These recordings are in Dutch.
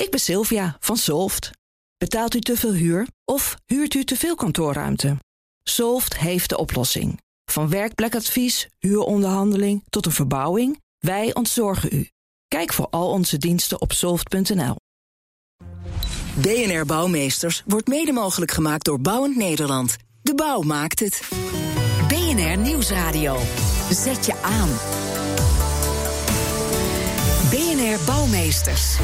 Ik ben Sylvia van Solft. Betaalt u te veel huur of huurt u te veel kantoorruimte? Solft heeft de oplossing. Van werkplekadvies, huuronderhandeling tot een verbouwing, wij ontzorgen u. Kijk voor al onze diensten op soft.nl. BNR Bouwmeesters wordt mede mogelijk gemaakt door Bouwend Nederland. De bouw maakt het. BNR Nieuwsradio. Zet je aan. BNR Bouwmeesters.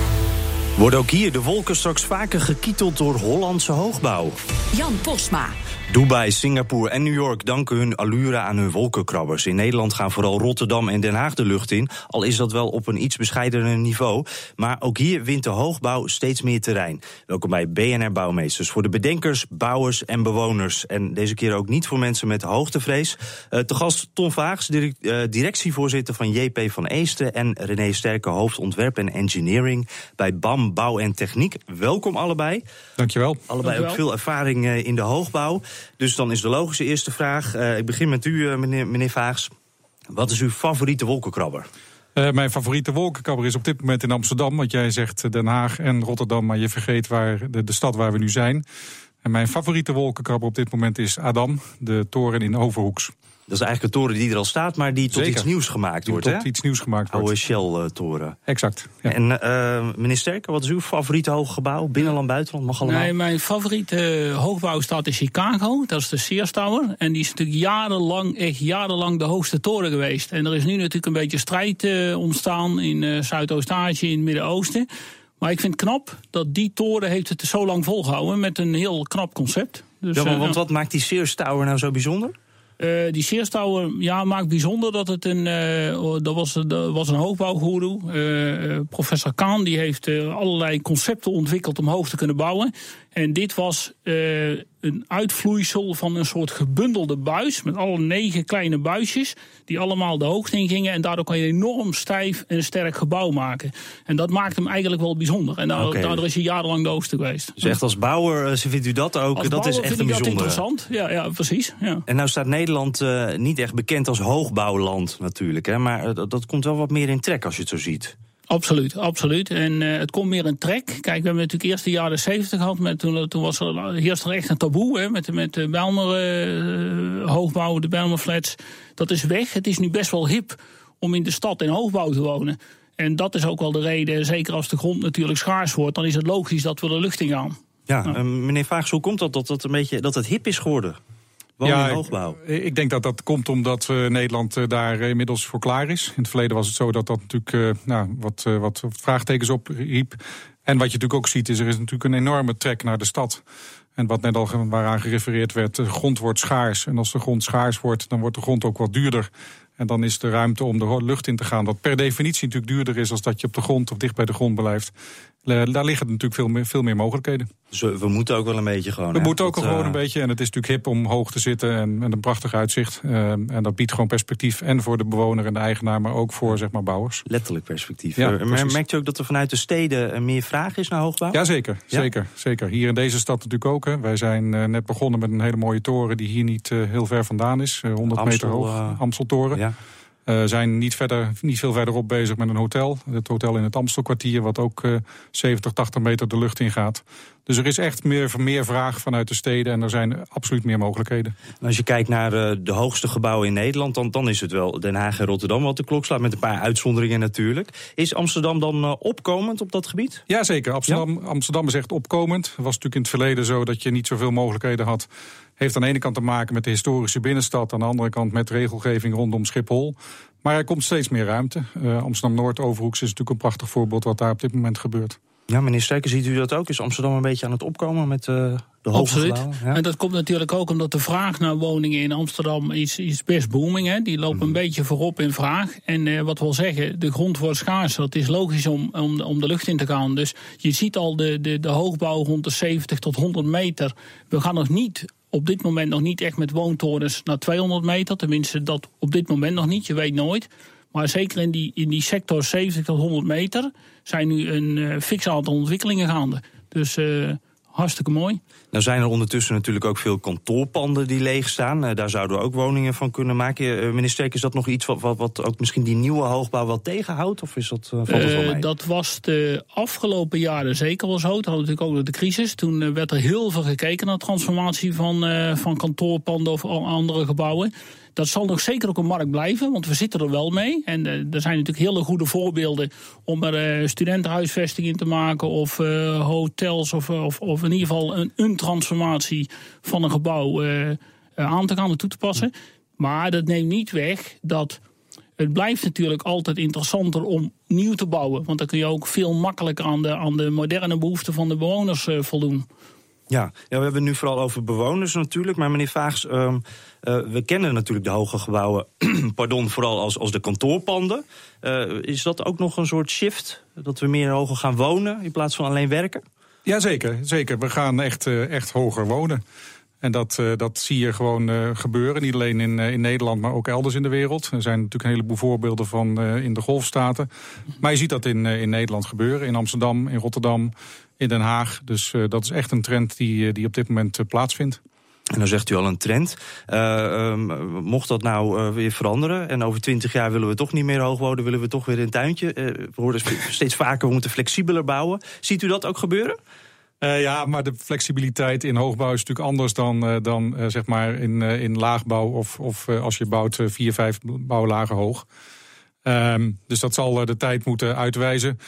Worden ook hier de wolken straks vaker gekieteld door Hollandse hoogbouw? Jan Posma. Dubai, Singapore en New York danken hun allure aan hun wolkenkrabbers. In Nederland gaan vooral Rotterdam en Den Haag de lucht in, al is dat wel op een iets bescheidener niveau. Maar ook hier wint de hoogbouw steeds meer terrein. Welkom bij BNR Bouwmeesters. Voor de bedenkers, bouwers en bewoners. En deze keer ook niet voor mensen met hoogtevrees. Uh, te gast Tom Vaags, eh, directievoorzitter van JP van Eesten... en René Sterke, hoofdontwerp en engineering bij BAM Bouw en Techniek. Welkom allebei. Dankjewel. Allebei ook veel ervaring eh, in de hoogbouw. Dus dan is de logische eerste vraag. Uh, ik begin met u, uh, meneer, meneer Vaags. Wat is uw favoriete wolkenkrabber? Uh, mijn favoriete wolkenkrabber is op dit moment in Amsterdam. Want jij zegt Den Haag en Rotterdam, maar je vergeet waar de, de stad waar we nu zijn. En mijn favoriete wolkenkrabber op dit moment is Adam, de toren in Overhoeks. Dat is eigenlijk een toren die er al staat, maar die tot iets nieuws gemaakt die wordt. Tot iets nieuws gemaakt wordt. Oude Shell-toren. Exact. Ja. En uh, meneer Sterker, wat is uw favoriete hooggebouw? Binnenland, buitenland, mag allemaal? Nee, mijn favoriete hoogbouw staat in Chicago. Dat is de Sears Tower. En die is natuurlijk jarenlang, echt jarenlang de hoogste toren geweest. En er is nu natuurlijk een beetje strijd uh, ontstaan in uh, Zuidoost-Azië, in het Midden-Oosten. Maar ik vind het knap dat die toren heeft het zo lang volgehouden met een heel knap concept. Dus, ja, maar, want wat maakt die Sears Tower nou zo bijzonder? Uh, die Sears Tower ja, maakt bijzonder dat het een. Uh, dat, was, was een hoogbouwgoeroe. Uh, professor Kaan die heeft allerlei concepten ontwikkeld om hoog te kunnen bouwen. En dit was een uitvloeisel van een soort gebundelde buis. Met alle negen kleine buisjes. Die allemaal de hoogte in gingen. En daardoor kan je een enorm stijf en sterk gebouw maken. En dat maakt hem eigenlijk wel bijzonder. En daardoor, okay. daardoor is hij jarenlang de hoogste geweest. Dus echt als bouwer vindt u dat ook? Als dat is echt een bijzonder. interessant. Ja, ja precies. Ja. En nou staat Nederland uh, niet echt bekend als hoogbouwland natuurlijk. Hè? Maar dat komt wel wat meer in trek als je het zo ziet. Absoluut, absoluut. En uh, het komt meer een trek. Kijk, we hebben natuurlijk eerst de jaren zeventig gehad. Met, toen, toen was er, heerst er echt een taboe hè, met, met de Bijlmer uh, hoogbouw, de Bijlmer flats. Dat is weg. Het is nu best wel hip om in de stad in hoogbouw te wonen. En dat is ook wel de reden, zeker als de grond natuurlijk schaars wordt, dan is het logisch dat we de lucht in gaan. Ja, nou. meneer Vaags, hoe komt dat dat, dat, een beetje, dat het hip is geworden? Ja, hoogbouw. Ik, denk dat dat komt omdat uh, Nederland uh, daar inmiddels voor klaar is. In het verleden was het zo dat dat natuurlijk nou, wat, wat vraagtekens opriep. En wat je natuurlijk ook ziet is, er is natuurlijk een enorme trek naar de stad. En wat net al waaraan gerefereerd werd, de grond wordt schaars. En als de grond schaars wordt, dan wordt de grond ook wat duurder. En dan is de ruimte om de lucht in te gaan, wat per definitie natuurlijk duurder is als dat je op de grond of dicht bij de grond blijft. Daar liggen natuurlijk veel meer, veel meer mogelijkheden. Dus we, we, moeten ook wel een beetje gewoon. We moeten ook dat, gewoon uh... een beetje. En het is natuurlijk hip om hoog te zitten en met een prachtig uitzicht. Uh, en dat biedt gewoon perspectief. En voor de bewoner en de eigenaar, maar ook voor zeg maar, bouwers. Letterlijk perspectief. Ja, maar merkt u ook dat er vanuit de steden meer vraag is naar hoogbouw? Jazeker, ja? zeker, zeker. Hier in deze stad natuurlijk ook. Hè. Wij zijn uh, net begonnen met een hele mooie toren die hier niet heel ver vandaan is. 100 Amstel, meter hoog. Amsteltoren. Ja. Uh, zijn niet, verder, niet veel verderop bezig met een hotel. Het hotel in het Amstelkwartier, wat ook uh, 70, 80 meter de lucht in gaat. Dus er is echt meer, meer vraag vanuit de steden en er zijn absoluut meer mogelijkheden. Als je kijkt naar uh, de hoogste gebouwen in Nederland, dan, dan is het wel Den Haag en Rotterdam wat de klok slaat, met een paar uitzonderingen natuurlijk. Is Amsterdam dan uh, opkomend op dat gebied? Jazeker, Amsterdam, ja? Amsterdam is echt opkomend. Het was natuurlijk in het verleden zo dat je niet zoveel mogelijkheden had heeft aan de ene kant te maken met de historische binnenstad, aan de andere kant met regelgeving rondom Schiphol. Maar er komt steeds meer ruimte. Uh, Amsterdam-Noord, Overhoeks is natuurlijk een prachtig voorbeeld wat daar op dit moment gebeurt. Ja, meneer Sterker, ziet u dat ook? Is Amsterdam een beetje aan het opkomen met uh, de Absoluut. Ja? En dat komt natuurlijk ook omdat de vraag naar woningen in Amsterdam is, is best booming. Hè. Die lopen een beetje voorop in vraag. En uh, wat wil zeggen, de grond wordt schaarser. Het is logisch om, om, om de lucht in te gaan. Dus je ziet al de, de, de hoogbouw rond de 70 tot 100 meter. We gaan nog niet op dit moment nog niet echt met woontorens naar 200 meter. Tenminste, dat op dit moment nog niet. Je weet nooit. Maar zeker in die, in die sector 70 tot 100 meter zijn nu een uh, fix aantal ontwikkelingen gaande. Dus uh, hartstikke mooi. Nou zijn er ondertussen natuurlijk ook veel kantoorpanden die leeg staan. Uh, daar zouden we ook woningen van kunnen maken. Sterk, is dat nog iets wat, wat, wat, ook misschien die nieuwe hoogbouw wel tegenhoudt? Of is dat, valt het wel mee? Dat was de afgelopen jaren zeker wel zo. Toen hadden we natuurlijk ook de crisis. Toen werd er heel veel gekeken naar transformatie van, van kantoorpanden of andere gebouwen. Dat zal nog zeker ook een markt blijven, want we zitten er wel mee. En uh, er zijn natuurlijk hele goede voorbeelden om er uh, studentenhuisvesting in te maken, of uh, hotels, of, of, of, in ieder geval een, een transformatie van een gebouw aan te gaan en toe te passen. Maar dat neemt niet weg dat het blijft natuurlijk altijd interessanter om nieuw te bouwen. Want dan kun je ook veel makkelijker aan de, aan de moderne behoeften van de bewoners voldoen. Ja. ja, we hebben het nu vooral over bewoners natuurlijk. Maar meneer Vaags, uh, uh, we kennen natuurlijk de hoge gebouwen, pardon, vooral als, als de kantoorpanden. Uh, is dat ook nog een soort shift? Dat we meer hoger gaan wonen in plaats van alleen werken? Jazeker, zeker. We gaan echt, echt hoger wonen. En dat, dat zie je gewoon gebeuren. Niet alleen in, in Nederland, maar ook elders in de wereld. Er zijn natuurlijk een heleboel voorbeelden van in de golfstaten. Maar je ziet dat in, in Nederland gebeuren. In Amsterdam, in Rotterdam, in Den Haag. Dus uh, dat is echt een trend die, die op dit moment uh, plaatsvindt. En dan zegt u al een trend. Uh, um, mocht dat nou weer veranderen en over twintig jaar willen we toch niet meer hoog wonen, willen we toch weer een tuintje. we horen steeds vaker we moeten flexibeler bouwen. Ziet u dat ook gebeuren? Ja, maar de flexibiliteit in hoogbouw is natuurlijk anders dan, dan zeg maar in, in laagbouw of, of als je bouwt vier, vijf bouwlagen hoog. Ehm, dus dat zal de tijd moeten uitwijzen.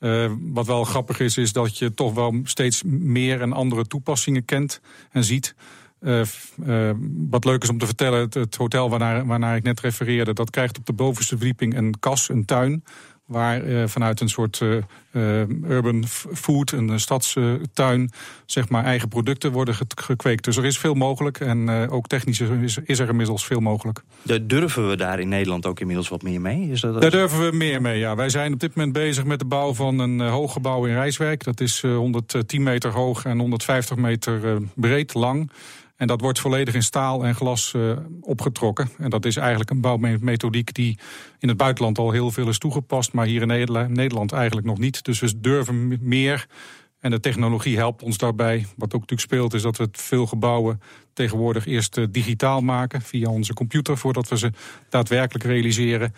Uh, wat wel grappig is, is dat je toch wel steeds meer en andere toepassingen kent en ziet. Uh, uh, wat leuk is om te vertellen, het, het hotel waarnaar, waarnaar, ik net refereerde, dat krijgt op de bovenste verdieping een kas, een tuin waar uh, vanuit een soort uh, urban food, een stadstuin, zeg maar eigen producten worden gekweekt. Dus er is veel mogelijk en ook technisch is, is, er inmiddels veel mogelijk. durven we daar in Nederland ook inmiddels wat meer mee? Is dat, daar durven we meer mee, ja. Wij zijn op dit moment bezig met de bouw van een hoog gebouw in Rijswijk. Dat is 110 meter hoog en 150 meter breed, lang. En dat wordt volledig in staal en glas uh, opgetrokken. En dat is eigenlijk een bouwmethodiek die in het buitenland al heel veel is toegepast, maar hier in Nederland eigenlijk nog niet. Dus we durven meer. En de technologie helpt ons daarbij. Wat ook natuurlijk speelt is dat we veel gebouwen tegenwoordig eerst uh, digitaal maken via onze computer voordat we ze daadwerkelijk realiseren.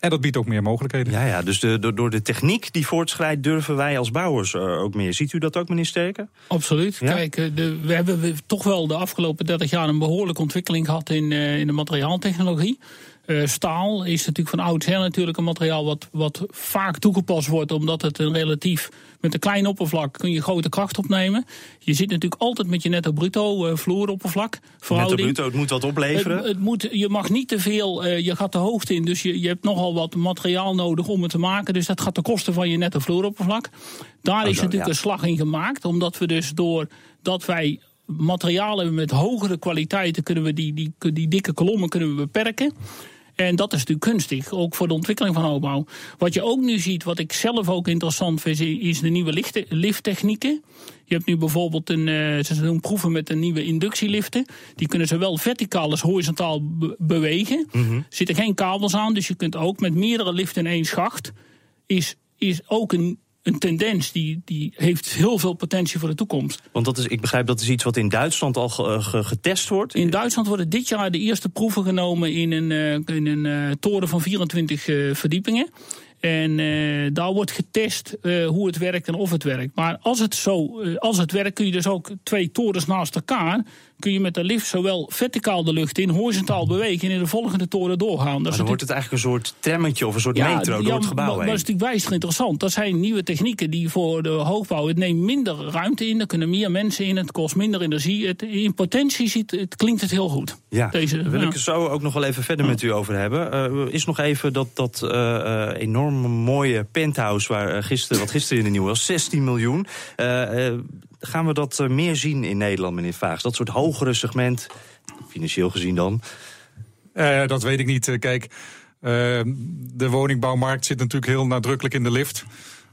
En dat biedt ook meer mogelijkheden. Ja, ja dus de, door de techniek die voortschrijdt, durven wij als bouwers uh, ook meer. Ziet u dat ook, meneer Sterken? Absoluut. Ja? Kijk, eh, de, we hebben toch wel de afgelopen 30 jaar een behoorlijke ontwikkeling gehad in, uh, in de materiaaltechnologie. Uh, staal is natuurlijk van oudsher natuurlijk een materiaal wat, wat vaak toegepast wordt, omdat het een relatief met een klein oppervlak kun je grote kracht opnemen. Je zit natuurlijk altijd met je netto bruto uh, vloeroppervlak. Netto bruto, het moet wat opleveren. Het, het, moet, je mag niet te veel, uh, je gaat de hoogte in, dus je, je hebt nogal wat materiaal nodig om het te maken. Dus dat gaat de kosten van je netto vloeroppervlak. Daar oh, is natuurlijk ja. een slag in gemaakt, omdat we dus door dat wij materialen met hogere kwaliteiten kunnen we die, die, die dikke kolommen kunnen we beperken. En dat is natuurlijk kunstig, ook voor de ontwikkeling van opbouw. Wat je ook nu ziet, wat ik zelf ook interessant vind, is de nieuwe lifttechnieken. Je hebt nu bijvoorbeeld een, uh, ze doen proeven met een nieuwe inductieliften. Die kunnen zowel verticaal als horizontaal be bewegen. Mm -hmm. Er zitten geen kabels aan, dus je kunt ook met meerdere liften in één schacht. Is, is ook een een tendens die, die heeft heel veel potentie voor de toekomst. Want dat is, ik begrijp dat is iets wat in Duitsland al getest wordt. In Duitsland worden dit jaar de eerste proeven genomen in een, uh, in een uh, toren van 24 uh, verdiepingen. En uh, daar wordt getest hoe het werkt en of het werkt. Maar als het, zo, als het werkt kun je dus ook twee torens naast elkaar... kun je met de lift zowel verticaal de lucht in, horizontaal bewegen... en in de volgende toren doorgaan. Dat dan wordt het eigenlijk een soort tremmetje of een soort ja, metro ja, door het gebouw heen. Dat is natuurlijk wijs interessant. Dat zijn nieuwe technieken die voor de hoogbouw... het neemt minder ruimte in, er kunnen meer mensen in... het kost minder energie. Het, in potentie ziet, het, klinkt het heel goed. Ja, Deze, daar wil ja. ik zo ook nog wel even verder met u over hebben. is nog even dat, dat enorm mooie penthouse waar gisteren, wat gisteren in de nieuw was, 16 miljoen. Gaan we dat meer zien in Nederland, meneer Vaags? Dat soort hogere segment, financieel gezien dan? Uh, dat weet ik niet. Kijk, de woningbouwmarkt zit natuurlijk heel nadrukkelijk in de lift.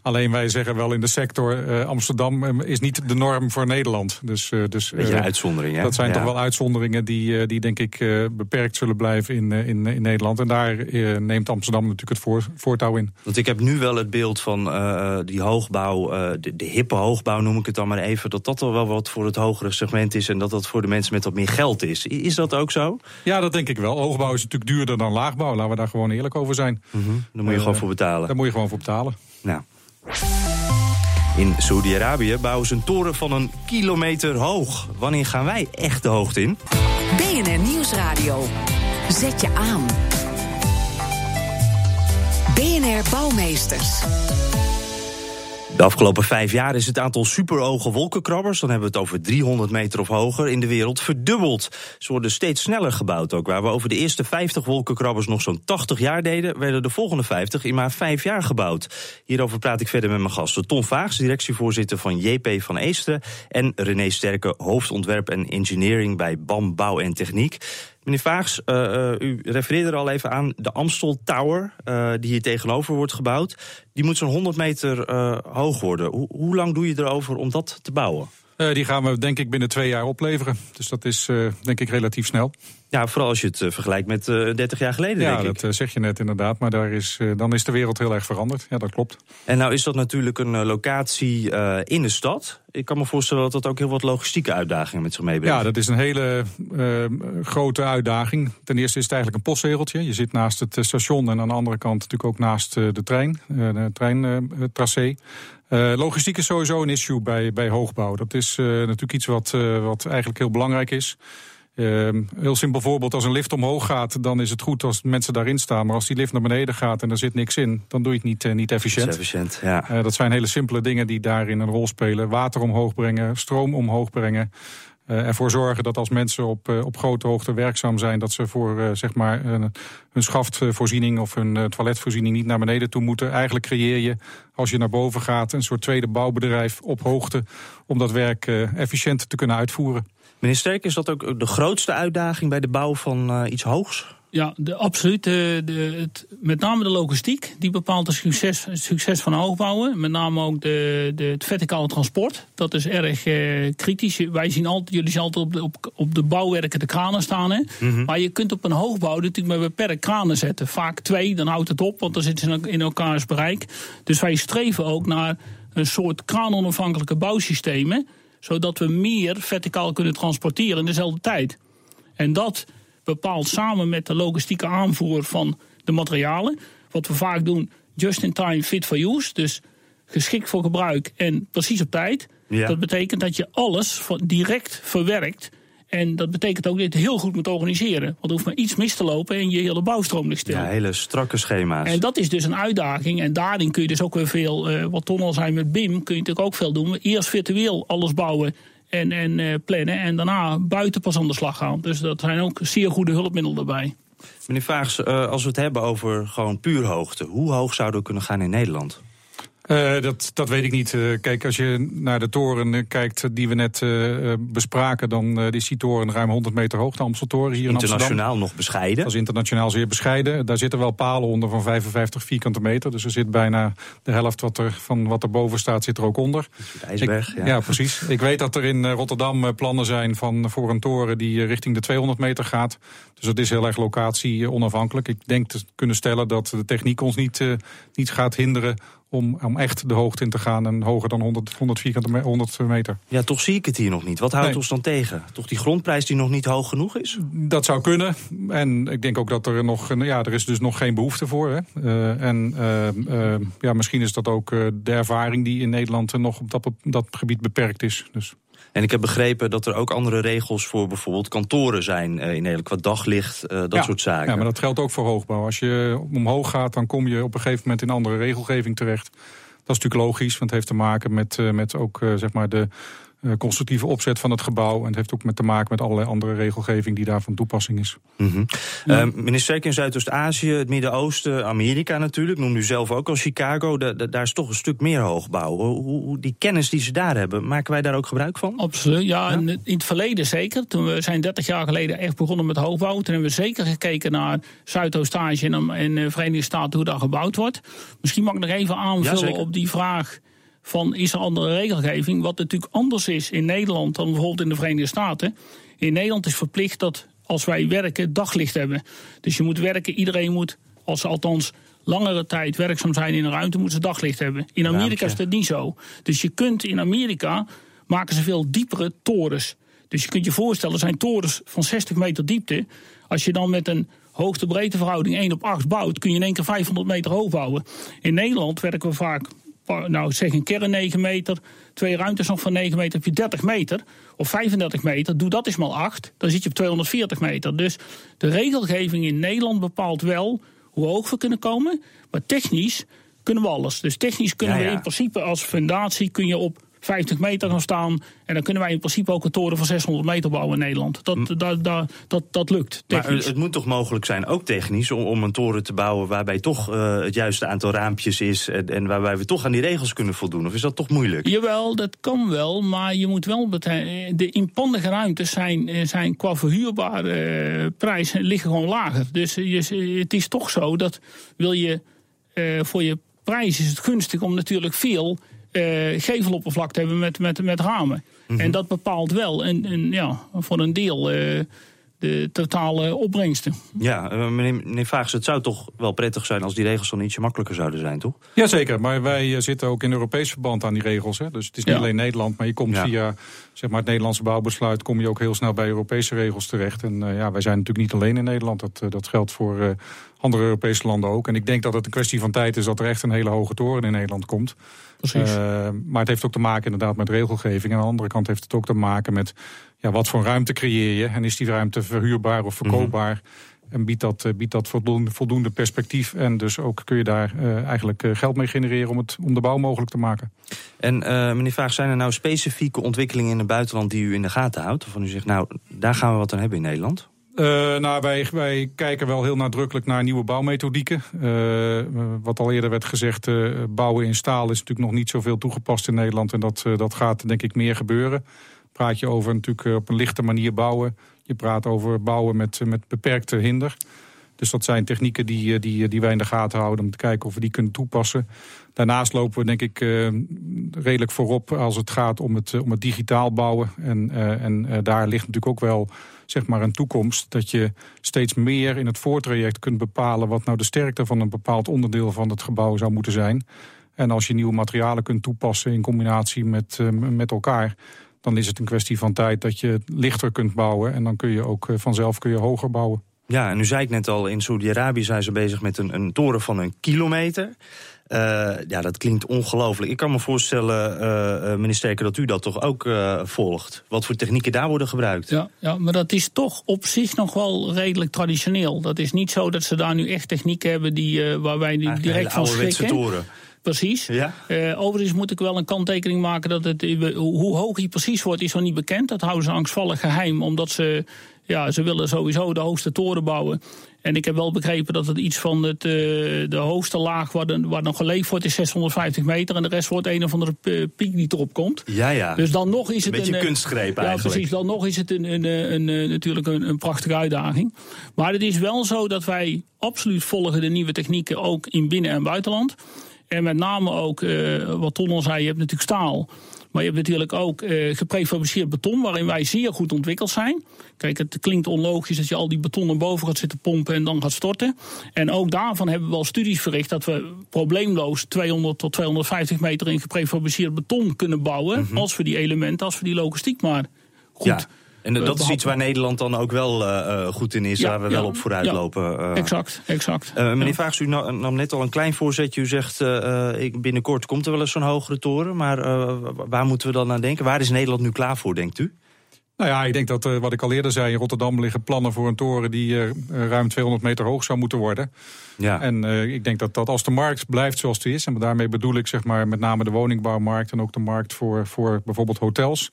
Alleen wij zeggen wel in de sector, Amsterdam is niet de norm voor Nederland. Dus, dus, Beetje uitzondering, hè? Dat zijn toch wel uitzonderingen die, die denk ik beperkt zullen blijven in, in, in Nederland. En daar neemt Amsterdam natuurlijk het voor, voortouw in. Want ik heb nu wel het beeld van die hoogbouw, de, de hippe hoogbouw noem ik het dan maar even... dat dat wel wat voor het hogere segment is en dat dat voor de mensen met wat meer geld is. Is dat ook zo? Ja, dat denk ik wel. Hoogbouw is natuurlijk duurder dan laagbouw. Laten we daar gewoon eerlijk over zijn. Mm -hmm. Daar moet je gewoon voor betalen. Daar moet je gewoon voor betalen. Nou. In Saudi-Arabië bouwen ze een toren van een kilometer hoog. Wanneer gaan wij echt de hoogte in? BNR Nieuwsradio. Zet je aan. BNR Bouwmeesters. De afgelopen vijf jaar is het aantal superhoge wolkenkrabbers, dan hebben we het over 300 meter of hoger, in de wereld verdubbeld. Ze worden steeds sneller gebouwd ook. Waar we over de eerste 50 wolkenkrabbers nog zo'n 80 jaar deden, werden de volgende 50 in maar vijf jaar gebouwd. Hierover praat ik verder met mijn gasten. Ton Vaags, directievoorzitter van JP van Eesteren. En René Sterke, hoofdontwerp en engineering bij BAM Bouw en Techniek. Meneer Vaags, uh, uh, u refereerde er al even aan de Amstel Tower, uh, die hier tegenover wordt gebouwd. Die moet zo'n 100 meter hoog worden. Ho hoe lang doe je erover om dat te bouwen? die gaan we denk ik binnen twee jaar opleveren. Dus dat is denk ik relatief snel. Ja, vooral als je het vergelijkt met 30 jaar geleden, ja, denk ik. dat zeg je net inderdaad. Maar daar is, dan is de wereld heel erg veranderd. Ja, dat klopt. En nou is dat natuurlijk een locatie in de stad. Ik kan me voorstellen dat dat ook heel wat logistieke uitdagingen met zich meebrengt. Ja, dat is een hele uh, grote uitdaging. Ten eerste is het eigenlijk een postzegeltje. Je zit naast het station en aan de andere kant natuurlijk ook naast uh, de trein, uh, de treintracé. logistiek is sowieso een issue bij, bij hoogbouw. Dat is natuurlijk iets wat, wat eigenlijk heel belangrijk is. Uh, heel simpel voorbeeld, als een lift omhoog gaat, dan is het goed als mensen daarin staan. Maar als die lift naar beneden gaat en er zit niks in, dan doe je het niet, uh, niet efficiënt. efficiënt ja. uh, dat zijn hele simpele dingen die daarin een rol spelen. Water omhoog brengen, stroom omhoog brengen. Uh, ervoor zorgen dat als mensen op, op grote hoogte werkzaam zijn, dat ze voor zeg maar hun schaftvoorziening of hun toiletvoorziening niet naar beneden toe moeten. Eigenlijk creëer je, als je naar boven gaat, een soort tweede bouwbedrijf op hoogte om dat werk efficiënt te kunnen uitvoeren. Meneer Sterk, is dat ook de grootste uitdaging bij de bouw van uh, iets hoogs? Ja, de, absoluut. De, de, het, met name de logistiek, die bepaalt het succes, het succes van hoogbouwen. Met name ook de, de, het verticale transport. Dat is erg uh, kritisch. Wij zien altijd, jullie zien altijd op de, op, op de bouwwerken de kranen staan. Hè? Mm -hmm. Maar je kunt op een hoogbouw natuurlijk maar beperkt kranen zetten. Vaak twee, dan houdt het op, want dan zitten ze in elkaars bereik. Dus wij streven ook naar een soort kraanonafhankelijke bouwsystemen zodat we meer verticaal kunnen transporteren in dezelfde tijd. En dat bepaalt samen met de logistieke aanvoer van de materialen, wat we vaak doen, just in time, fit for use. Dus geschikt voor gebruik en precies op tijd. Ja. Dat betekent dat je alles direct verwerkt. En dat betekent ook dat je het heel goed moet organiseren. Want er hoeft maar iets mis te lopen en je hele bouwstroom ligt stil. Ja, hele strakke schema's. En dat is dus een uitdaging. En daarin kun je dus ook weer veel, uh, wat Ton al zei met BIM, kun je natuurlijk ook veel doen. Eerst virtueel alles bouwen en, en uh, plannen. En daarna buiten pas aan de slag gaan. Dus dat zijn ook zeer goede hulpmiddelen erbij. Meneer Vaags, uh, als we het hebben over gewoon puur hoogte. Hoe hoog zouden we kunnen gaan in Nederland? Uh, dat, dat weet ik niet. Uh, kijk, als je naar de toren kijkt die we net uh, bespraken, dan is die toren ruim 100 meter hoog, de Amsteltoren hier in Amsterdam. Internationaal nog bescheiden. Dat is internationaal zeer bescheiden. Daar zitten wel palen onder van 55 vierkante meter. Dus er zit bijna de helft wat er, van wat er boven staat, zit er ook onder. De ijsberg, ik, ja. ja. precies. Ik weet dat er in Rotterdam plannen zijn van, voor een toren die richting de 200 meter gaat. Dus dat is heel erg locatie onafhankelijk. Ik denk te kunnen stellen dat de techniek ons niet, niet gaat hinderen om, om echt de hoogte in te gaan en hoger dan 100, 100 vierkante 100 meter. Ja, toch zie ik het hier nog niet. Wat houdt nee. ons dan tegen? Toch die grondprijs die nog niet hoog genoeg is? Dat zou kunnen. En ik denk ook dat er nog, ja, er is dus nog geen behoefte voor. Hè. Uh, en uh, uh, ja, misschien is dat ook de ervaring die in Nederland nog op dat, op dat gebied beperkt is. Dus. En ik heb begrepen dat er ook andere regels voor bijvoorbeeld kantoren zijn uh, in Nederland, qua daglicht, uh, dat ja, soort zaken. Ja, maar dat geldt ook voor hoogbouw. Als je omhoog gaat, dan kom je op een gegeven moment in andere regelgeving terecht. Dat is natuurlijk logisch, want het heeft te maken met, uh, met ook zeg maar de, constructieve opzet van het gebouw. En het heeft ook met te maken met allerlei andere regelgeving die daar van toepassing is. Mm -hmm. ja. uh, minister in Zuidoost-Azië, het Midden-Oosten, Amerika natuurlijk. Noem u zelf ook al Chicago. Da da daar is toch een stuk meer hoogbouw. Hoe, hoe, die kennis die ze daar hebben, maken wij daar ook gebruik van? Absoluut. Ja, ja? In, in het verleden zeker. Toen we zijn 30 jaar geleden echt begonnen met hoogbouw. Toen hebben we zeker gekeken naar Zuidoost-Azië en, en de Verenigde Staten hoe daar gebouwd wordt. Misschien mag ik nog even aanvullen op die vraag van is er andere regelgeving? Wat natuurlijk anders is in Nederland dan bijvoorbeeld in de Verenigde Staten. In Nederland is verplicht dat als wij werken daglicht hebben. Dus je moet werken, iedereen moet, als ze althans langere tijd werkzaam zijn in een ruimte, moeten ze daglicht hebben. In Amerika is dat niet zo. Dus je kunt in Amerika maken ze veel diepere torens. Dus je kunt je voorstellen, er zijn torens van 60 meter diepte. Als je dan met een hoogte-breedte 1 op 8 bouwt, kun je in één keer 500 meter hoog bouwen. In Nederland werken we vaak, nou zeg een kern 9 meter, twee ruimtes nog van 9 meter, heb je 30 meter of 35 meter. Doe dat eens maar 8, dan zit je op 240 meter. Dus de regelgeving in Nederland bepaalt wel hoe hoog we kunnen komen, maar technisch kunnen we alles. Dus technisch kunnen ja, ja. we in principe als fundatie kun je op 50 meter gaan staan. En dan kunnen wij in principe ook een toren van 600 meter bouwen in Nederland. Dat, dat, dat, dat, dat lukt. Technisch. Maar het moet toch mogelijk zijn, ook technisch, om, om een toren te bouwen waarbij toch uh, het juiste aantal raampjes is. En, en, waarbij we toch aan die regels kunnen voldoen? Of is dat toch moeilijk? Jawel, dat kan wel. Maar je moet wel. De inpandige ruimtes zijn, zijn qua verhuurbare uh, prijs liggen gewoon lager. Dus je, het is toch zo dat wil je uh, voor je prijs is het gunstig om natuurlijk veel geveloppervlakte hebben met, met, met ramen. Mm -hmm. En dat bepaalt wel en, en ja, voor een deel uh, de totale opbrengsten. Ja, uh, meneer, meneer Vaags, het zou toch wel prettig zijn als die regels dan ietsje makkelijker zouden zijn, toch? Jazeker, maar wij zitten ook in Europees verband aan die regels. Hè? Dus het is niet ja. alleen Nederland, maar je komt ja. via zeg maar, het Nederlandse bouwbesluit... kom je ook heel snel bij Europese regels terecht. En ja, wij zijn natuurlijk niet alleen in Nederland. Dat, dat geldt voor andere Europese landen ook. En ik denk dat het een kwestie van tijd is dat er echt een hele hoge toren in Nederland komt. Precies. Uh, maar het heeft ook te maken inderdaad met regelgeving. En aan de andere kant heeft het ook te maken met ja, wat voor ruimte creëer je. En is die ruimte verhuurbaar of verkoopbaar? Mm -hmm. En biedt dat, biedt dat voldoende, voldoende, perspectief. En dus ook kun je daar uh, eigenlijk geld mee genereren om, het, om de bouw mogelijk te maken. En uh, meneer Vaag, zijn er nou specifieke ontwikkelingen in het buitenland die u in de gaten houdt? Of van u zegt, nou, daar gaan we wat aan hebben in Nederland? Uh, nou, wij, wij kijken wel heel nadrukkelijk naar nieuwe bouwmethodieken. Uh, wat al eerder werd gezegd, uh, bouwen in staal is natuurlijk nog niet zoveel toegepast in Nederland. En dat, dat gaat denk ik meer gebeuren. Praat je over natuurlijk op een lichte manier bouwen. Je praat over bouwen met, met beperkte hinder. Dus dat zijn technieken die, die, die wij in de gaten houden om te kijken of we die kunnen toepassen. Daarnaast lopen we denk ik redelijk voorop als het gaat om het, om het digitaal bouwen. En, en daar ligt natuurlijk ook wel zeg maar een toekomst dat je steeds meer in het voortraject kunt bepalen wat nou de sterkte van een bepaald onderdeel van het gebouw zou moeten zijn. En als je nieuwe materialen kunt toepassen in combinatie met, met elkaar, dan is het een kwestie van tijd dat je lichter kunt bouwen en dan kun je ook vanzelf kun je hoger bouwen. Ja, en nu zei ik net al, in Saudi-Arabië zijn ze bezig met een, een toren van een kilometer. Uh, ja, dat klinkt ongelooflijk. Ik kan me voorstellen, uh, meneer Sterker, dat u dat toch ook uh, volgt. Wat voor technieken daar worden gebruikt. Ja, ja, maar dat is toch op zich nog wel redelijk traditioneel. Dat is niet zo dat ze daar nu echt technieken hebben die, waar wij nu direct van schrikken. toren. Precies. Ja? Uh, overigens moet ik wel een kanttekening maken dat het, hoe hoog hij precies wordt, is nog niet bekend. Dat houden ze angstvallig geheim, omdat ze, ja, ze willen sowieso de hoogste toren bouwen. En ik heb wel begrepen dat het iets van het, uh, de hoogste laag waar, de, waar nog geleefd wordt is 650 meter. En de rest wordt een of andere piek die erop komt. Ja, ja. Dus dan nog is het een... Beetje kunstgreep ja, eigenlijk. precies. Dan nog is het een, een, een, een natuurlijk een, een, prachtige uitdaging. Maar het is wel zo dat wij absoluut volgen de nieuwe technieken ook in binnen- en buitenland. En met name ook, uh, wat Ton al zei, je hebt natuurlijk staal. Maar je hebt natuurlijk ook uh, geprefabriceerd beton, waarin wij zeer goed ontwikkeld zijn. Kijk, het klinkt onlogisch dat je al die beton naar boven gaat zitten pompen en dan gaat storten. En ook daarvan hebben we wel studies verricht dat we probleemloos 200 tot 250 meter in geprefabriceerd beton kunnen bouwen. Mm -hmm. Als we die elementen, als we die logistiek maar goed. Ja. En dat is iets waar Nederland dan ook wel uh, goed in is, ja, waar we ja, wel op vooruit ja, lopen. Uh, exact, exact. Uh, meneer Vaags, u nam net al een klein voorzetje. U zegt, ik, binnenkort komt er wel eens zo'n hogere toren. Maar waar moeten we dan aan denken? Waar is Nederland nu klaar voor, denkt u? Nou ja, ik denk dat, uh, wat ik al eerder zei, in Rotterdam liggen plannen voor een toren die uh, ruim 200 meter hoog zou moeten worden. Ja. En uh, ik denk dat, dat als de markt blijft zoals die is, en daarmee bedoel ik zeg maar met name de woningbouwmarkt en ook de markt voor, voor bijvoorbeeld hotels.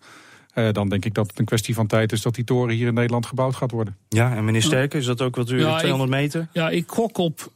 Dan denk ik dat het een kwestie van tijd is dat die toren hier in Nederland gebouwd gaat worden. Ja, en meneer Sterken, is dat ook wat u ja, 200 meter? Ja, ik gok op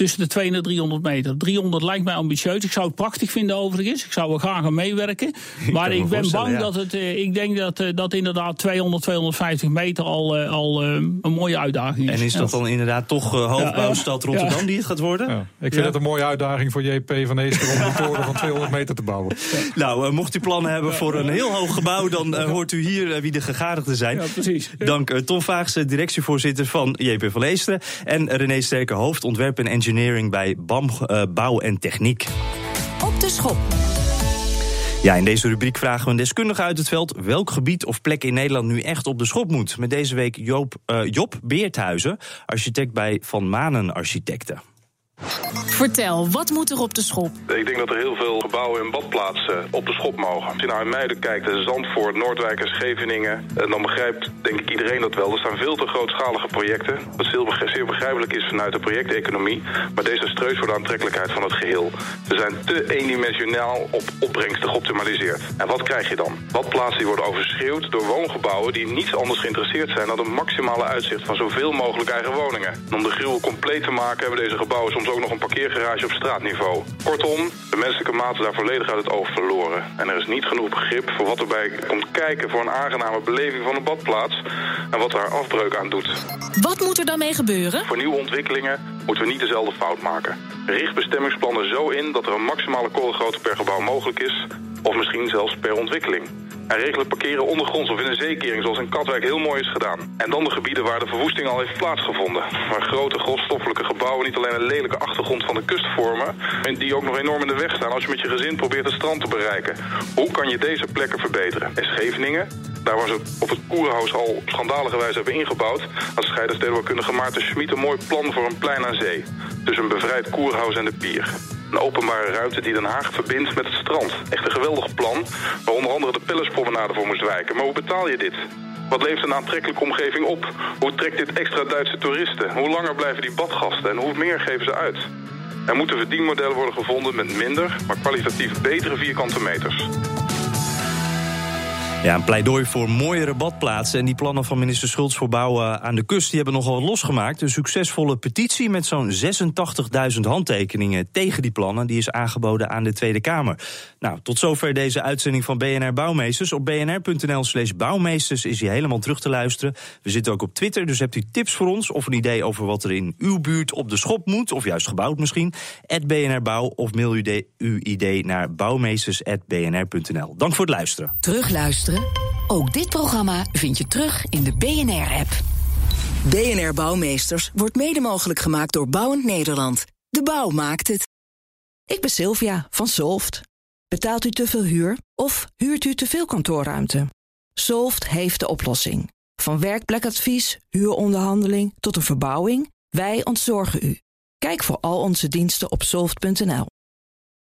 tussen de 200 en 300 meter. 300 lijkt mij ambitieus. Ik zou het prachtig vinden overigens. Ik zou er graag aan meewerken. Maar ik, ben bang dat het. Uh, ik denk dat, uh, dat inderdaad 200, 250 meter al, uh, al een mooie uitdaging is. En is dat dan inderdaad toch hoofdbouwstad Rotterdam die het gaat worden? Ik vind het een mooie uitdaging voor JP van Eester om een toren van 200 meter te bouwen. Nou, mocht u plannen hebben voor een heel hoog gebouw, dan hoort u hier wie de gegadigden zijn. Ja, precies. Dank Tom Vaagse, directievoorzitter van JP van Eesteren. En René Sterke, hoofdontwerp en engineer engineering bij BAM uh, Bouw en Techniek. Op de schop. Ja, in deze rubriek vragen we een deskundige uit het veld welk gebied of plek in Nederland nu echt op de schop moet. Met deze week Joop, uh, Job Beerthuizen, architect bij Van Manen Architecten. Vertel, wat moet er op de schop? Ik denk dat er heel veel gebouwen en badplaatsen op de schop mogen. Als je naar Muiden kijkt, Zandvoort, Noordwijk en Scheveningen... Dan begrijpt denk ik iedereen dat wel. Er staan veel te grootschalige projecten. Wat zeer begrijpelijk is vanuit de projecteconomie. Maar deze streus voor de aantrekkelijkheid van het geheel. Ze zijn te eendimensionaal op opbrengsten geoptimaliseerd. En wat krijg je dan? Badplaatsen worden overschreeuwd door woongebouwen... die niets anders geïnteresseerd zijn dan een maximale uitzicht... van zoveel mogelijk eigen woningen. En om de gruwel compleet te maken hebben deze gebouwen soms ook nog een parkeergarage op straatniveau. Kortom, de menselijke maat is daar volledig uit het oog verloren. En er is niet genoeg begrip voor wat erbij komt kijken voor een aangename beleving van een badplaats en wat daar afbreuk aan doet. Wat moet er dan mee gebeuren? Voor nieuwe ontwikkelingen moeten we niet dezelfde fout maken. Richt bestemmingsplannen zo in dat er een maximale koolgrootte per gebouw mogelijk is, of misschien zelfs per ontwikkeling. En regelen parkeren ondergronds of in een zeekering, zoals in Katwijk heel mooi is gedaan. En dan de gebieden waar de verwoesting al heeft plaatsgevonden. Waar grote grondstoffelijke gebouwen niet alleen een lelijke achtergrond van de kust vormen, maar die ook nog enorm in de weg staan als je met je gezin probeert het strand te bereiken. Hoe kan je deze plekken verbeteren? En Scheveningen, daar waar ze op het Koerenhuis al schandalige wijze hebben ingebouwd, had scheidenstedenbouwkundige Maarten Schmid een mooi plan voor een plein aan zee. Tussen een bevrijd Koerhuis en de pier. Een openbare ruimte die Den Haag verbindt met het strand. Echt een geweldig plan, waar onder andere de Pellespromenade voor moest wijken. Maar hoe betaal je dit? Wat levert een aantrekkelijke omgeving op? Hoe trekt dit extra Duitse toeristen? Hoe langer blijven die badgasten en hoe meer geven ze uit? Er moeten verdienmodellen worden gevonden met minder, maar kwalitatief betere vierkante meters. Ja, een pleidooi voor mooiere badplaatsen. En die plannen van minister Schultz voor bouwen aan de kust... die hebben nogal losgemaakt. Een succesvolle petitie met zo'n 86.000 handtekeningen tegen die plannen... die is aangeboden aan de Tweede Kamer. Nou, tot zover deze uitzending van BNR Bouwmeesters. Op bnr.nl slash bouwmeesters is hij helemaal terug te luisteren. We zitten ook op Twitter, dus hebt u tips voor ons... of een idee over wat er in uw buurt op de schop moet... of juist gebouwd misschien, BNR Bouw... of mail u uw idee naar bouwmeesters.bnr.nl. Dank voor het luisteren. Terugluisteren ook dit programma vind je terug in de BNR-app. BNR Bouwmeesters wordt mede mogelijk gemaakt door Bouwend Nederland. De bouw maakt het. Ik ben Sylvia van Solft. Betaalt u te veel huur of huurt u te veel kantoorruimte? Solft heeft de oplossing. Van werkplekadvies, huuronderhandeling tot een verbouwing, wij ontzorgen u. Kijk voor al onze diensten op soft.nl.